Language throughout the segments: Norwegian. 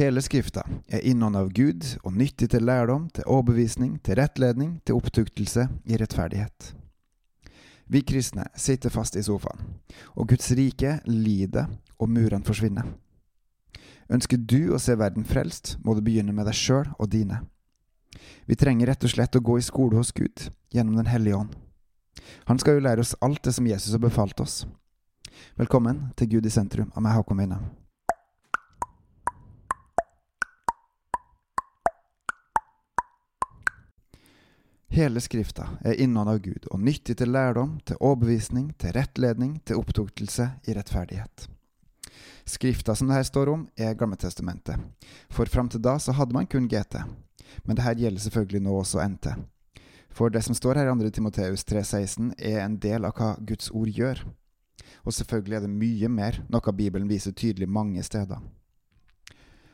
Hele Skrifta er innånd av Gud og nyttig til lærdom, til overbevisning, til rettledning, til opptuktelse i rettferdighet. Vi kristne sitter fast i sofaen, og Guds rike lider og murene forsvinner. Ønsker du å se verden frelst, må du begynne med deg sjøl og dine. Vi trenger rett og slett å gå i skole hos Gud, gjennom Den hellige ånd. Han skal jo lære oss alt det som Jesus har befalt oss. Velkommen til Gud i sentrum av meg, Håkon Winnem. Hele Skrifta er innånd av Gud og nyttig til lærdom, til overbevisning, til rettledning, til opptuktelse i rettferdighet. Skrifta som det her står om, er Gammeltestamentet. For fram til da så hadde man kun GT. Men det her gjelder selvfølgelig nå også NT. For det som står her i 2. Timoteus 3,16, er en del av hva Guds ord gjør. Og selvfølgelig er det mye mer, noe Bibelen viser tydelig mange steder.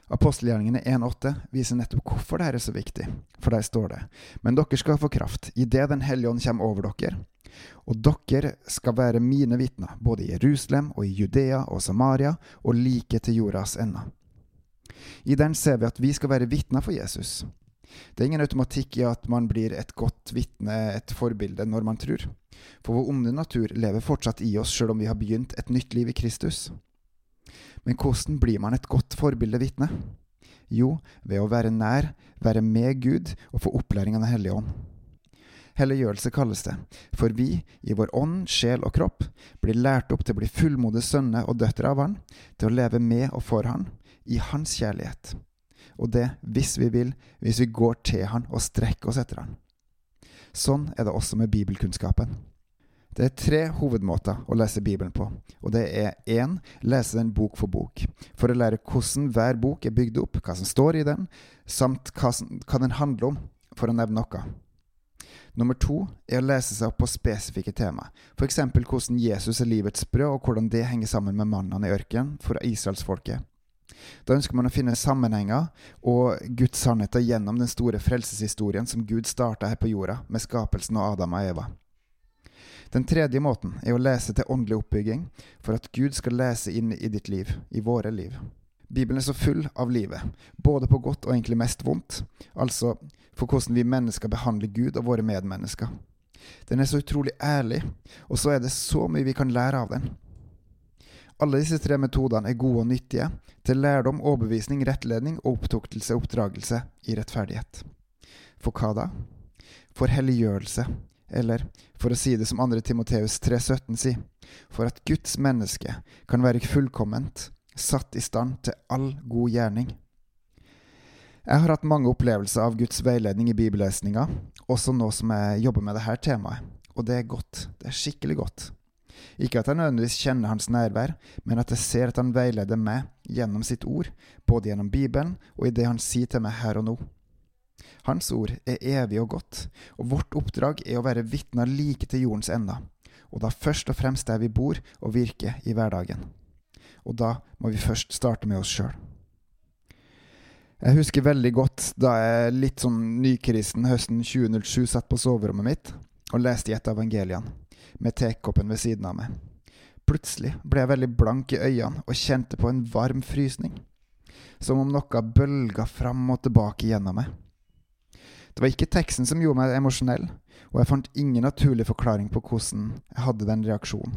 Apostelgjerningene 1,8 viser nettopp hvorfor det er så viktig, for der står det:" Men dere skal få kraft idet Den hellige ånd kommer over dere, og dere skal være mine vitner, både i Jerusalem og i Judea og Samaria og like til jordas ende. I den ser vi at vi skal være vitner for Jesus. Det er ingen automatikk i at man blir et godt vitne, et forbilde, når man tror. For vår onde natur lever fortsatt i oss sjøl om vi har begynt et nytt liv i Kristus. Men hvordan blir man et godt forbilde vitne? Jo, ved å være nær, være med Gud og få opplæring av Den hellige ånd. Helliggjørelse kalles det, for vi, i vår ånd, sjel og kropp, blir lært opp til å bli fullmodige sønner og døtre av Han, til å leve med og for Han, i Hans kjærlighet. Og det hvis vi vil, hvis vi går til Han og strekker oss etter Han. Sånn er det også med bibelkunnskapen. Det er tre hovedmåter å lese Bibelen på, og det er én lese den bok for bok, for å lære hvordan hver bok er bygd opp, hva som står i den, samt hva, som, hva den handler om, for å nevne noe. Nummer to er å lese seg opp på spesifikke tema, f.eks. hvordan Jesus er livets brød, og hvordan det henger sammen med mannene i ørkenen for israelsfolket. Da ønsker man å finne sammenhenger og Guds sannheter gjennom den store frelseshistorien som Gud starta her på jorda, med skapelsen av Adam og Eva. Den tredje måten er å lese til åndelig oppbygging, for at Gud skal lese inn i ditt liv, i våre liv. Bibelen er så full av livet, både på godt og egentlig mest vondt, altså for hvordan vi mennesker behandler Gud og våre medmennesker. Den er så utrolig ærlig, og så er det så mye vi kan lære av den. Alle disse tre metodene er gode og nyttige til lærdom, overbevisning, rettledning og opptuktelse og oppdragelse i rettferdighet. For hva da? For helliggjørelse, eller for å si det som 2. Timoteus 3,17 sier, for at Guds menneske kan være fullkomment, satt i stand til all god gjerning. Jeg har hatt mange opplevelser av Guds veiledning i bibellesninga, også nå som jeg jobber med dette temaet, og det er godt, det er skikkelig godt. Ikke at jeg nødvendigvis kjenner hans nærvær, men at jeg ser at han veileder meg gjennom sitt ord, både gjennom Bibelen og i det han sier til meg her og nå. Hans ord er evig og godt, og vårt oppdrag er å være vitner like til jordens ende, og da først og fremst der vi bor og virker i hverdagen. Og da må vi først starte med oss sjøl. Jeg husker veldig godt da jeg litt sånn nykristen høsten 2007 satt på soverommet mitt og leste i et av evangeliene, med tekoppen ved siden av meg. Plutselig ble jeg veldig blank i øynene og kjente på en varm frysning, som om noe bølga fram og tilbake gjennom meg. Det var ikke teksten som gjorde meg emosjonell, og jeg fant ingen naturlig forklaring på hvordan jeg hadde den reaksjonen.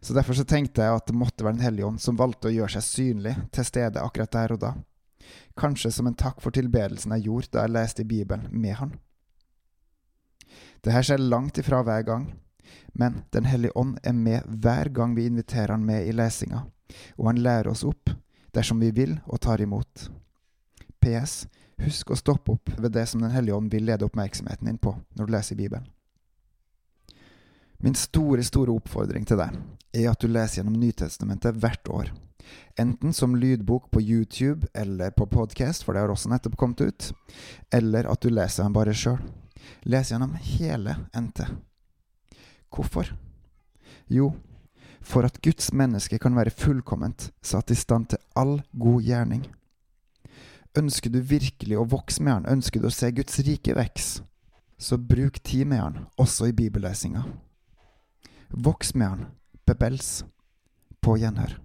Så derfor så tenkte jeg at det måtte være Den hellige ånd som valgte å gjøre seg synlig til stede akkurat der og da. Kanskje som en takk for tilbedelsen jeg gjorde da jeg leste i Bibelen med han. Det her skjer langt ifra hver gang, men Den hellige ånd er med hver gang vi inviterer han med i lesinga, og han lærer oss opp dersom vi vil og tar imot. PS. Husk å stoppe opp ved det som Den hellige ånd vil lede oppmerksomheten din på når du leser Bibelen. Min store, store oppfordring til deg er at du leser gjennom Nytestamentet hvert år. Enten som lydbok på YouTube eller på podkast, for det har også nettopp kommet ut, eller at du leser den bare sjøl. Les gjennom hele NT. Hvorfor? Jo, for at Guds menneske kan være fullkomment, satt i stand til all god gjerning. Ønsker du virkelig å vokse med Han, ønsker du å se Guds rike vokse, så bruk tid med Han, også i bibellesinga. Voks med Han, bebels, på gjenhør.